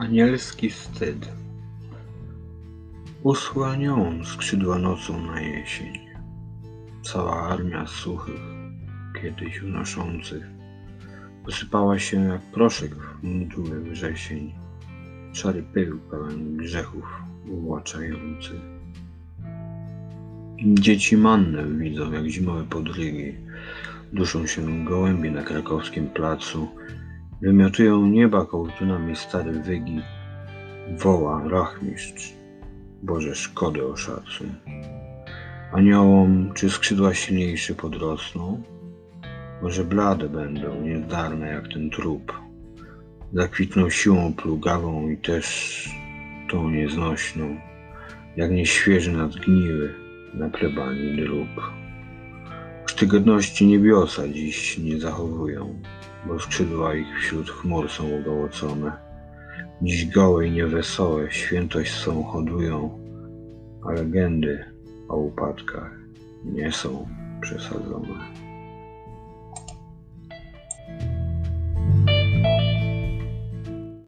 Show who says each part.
Speaker 1: Anielski wstyd. Uschła nią skrzydła nocą na jesień. Cała armia suchych, kiedyś unoszących, posypała się jak proszek w mdły wrzesień. Szary pył pełen grzechów uwłaczający. Dzieci mannę widzą jak zimowe podrygi. Duszą się gołębie na krakowskim placu. Wymiotują nieba kołtunami stare wygi. Woła rachmistrz. Boże, szkodę oszacuj. Aniołom, czy skrzydła silniejsze podrosną? Może blade będą, niezdarne jak ten trup. Zakwitną siłą plugawą i też tą nieznośną, jak nieświeży nadgniły na plebanii drób. Cztygodności niebiosa dziś nie zachowują, bo skrzydła ich wśród chmur są ogołocone. Dziś gołe i niewesołe świętość swą hodują, a legendy o upadkach nie są przesadzone.